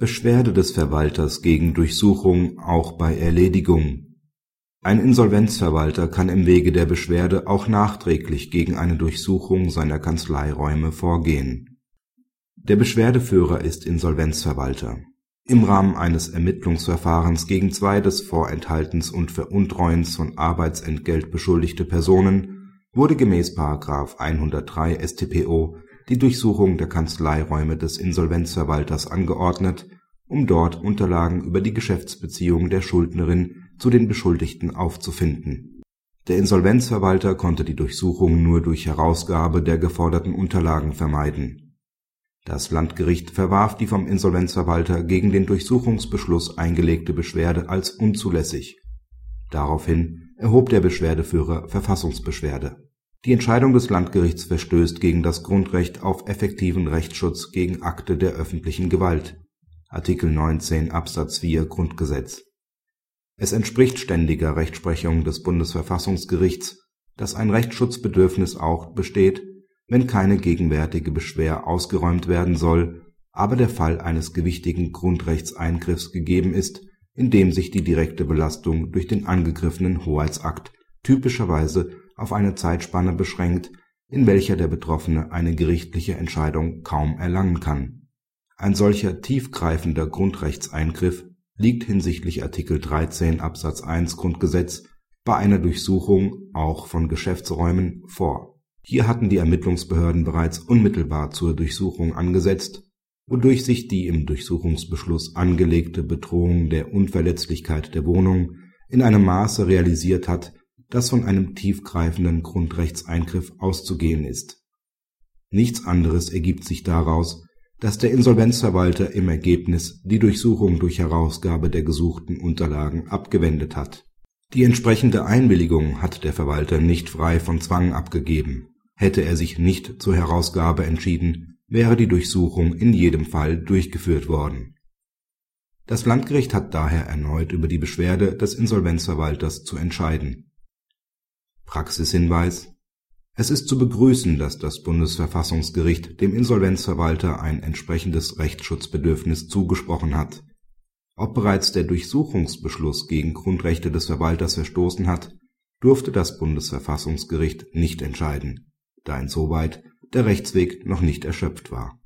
Beschwerde des Verwalters gegen Durchsuchung auch bei Erledigung Ein Insolvenzverwalter kann im Wege der Beschwerde auch nachträglich gegen eine Durchsuchung seiner Kanzleiräume vorgehen. Der Beschwerdeführer ist Insolvenzverwalter. Im Rahmen eines Ermittlungsverfahrens gegen zwei des Vorenthaltens und Veruntreuens von Arbeitsentgelt beschuldigte Personen wurde gemäß § 103 StPO die Durchsuchung der Kanzleiräume des Insolvenzverwalters angeordnet, um dort Unterlagen über die Geschäftsbeziehungen der Schuldnerin zu den Beschuldigten aufzufinden. Der Insolvenzverwalter konnte die Durchsuchung nur durch Herausgabe der geforderten Unterlagen vermeiden. Das Landgericht verwarf die vom Insolvenzverwalter gegen den Durchsuchungsbeschluss eingelegte Beschwerde als unzulässig. Daraufhin erhob der Beschwerdeführer Verfassungsbeschwerde die Entscheidung des Landgerichts verstößt gegen das Grundrecht auf effektiven Rechtsschutz gegen Akte der öffentlichen Gewalt (Artikel 19 Absatz 4 Grundgesetz). Es entspricht ständiger Rechtsprechung des Bundesverfassungsgerichts, dass ein Rechtsschutzbedürfnis auch besteht, wenn keine gegenwärtige Beschwer ausgeräumt werden soll, aber der Fall eines gewichtigen Grundrechtseingriffs gegeben ist, in dem sich die direkte Belastung durch den angegriffenen Hoheitsakt typischerweise auf eine Zeitspanne beschränkt, in welcher der Betroffene eine gerichtliche Entscheidung kaum erlangen kann. Ein solcher tiefgreifender Grundrechtseingriff liegt hinsichtlich Artikel 13 Absatz 1 Grundgesetz bei einer Durchsuchung auch von Geschäftsräumen vor. Hier hatten die Ermittlungsbehörden bereits unmittelbar zur Durchsuchung angesetzt, wodurch sich die im Durchsuchungsbeschluss angelegte Bedrohung der Unverletzlichkeit der Wohnung in einem Maße realisiert hat dass von einem tiefgreifenden Grundrechtseingriff auszugehen ist. Nichts anderes ergibt sich daraus, dass der Insolvenzverwalter im Ergebnis die Durchsuchung durch Herausgabe der gesuchten Unterlagen abgewendet hat. Die entsprechende Einwilligung hat der Verwalter nicht frei von Zwang abgegeben. Hätte er sich nicht zur Herausgabe entschieden, wäre die Durchsuchung in jedem Fall durchgeführt worden. Das Landgericht hat daher erneut über die Beschwerde des Insolvenzverwalters zu entscheiden Praxishinweis Es ist zu begrüßen, dass das Bundesverfassungsgericht dem Insolvenzverwalter ein entsprechendes Rechtsschutzbedürfnis zugesprochen hat. Ob bereits der Durchsuchungsbeschluss gegen Grundrechte des Verwalters verstoßen hat, durfte das Bundesverfassungsgericht nicht entscheiden, da insoweit der Rechtsweg noch nicht erschöpft war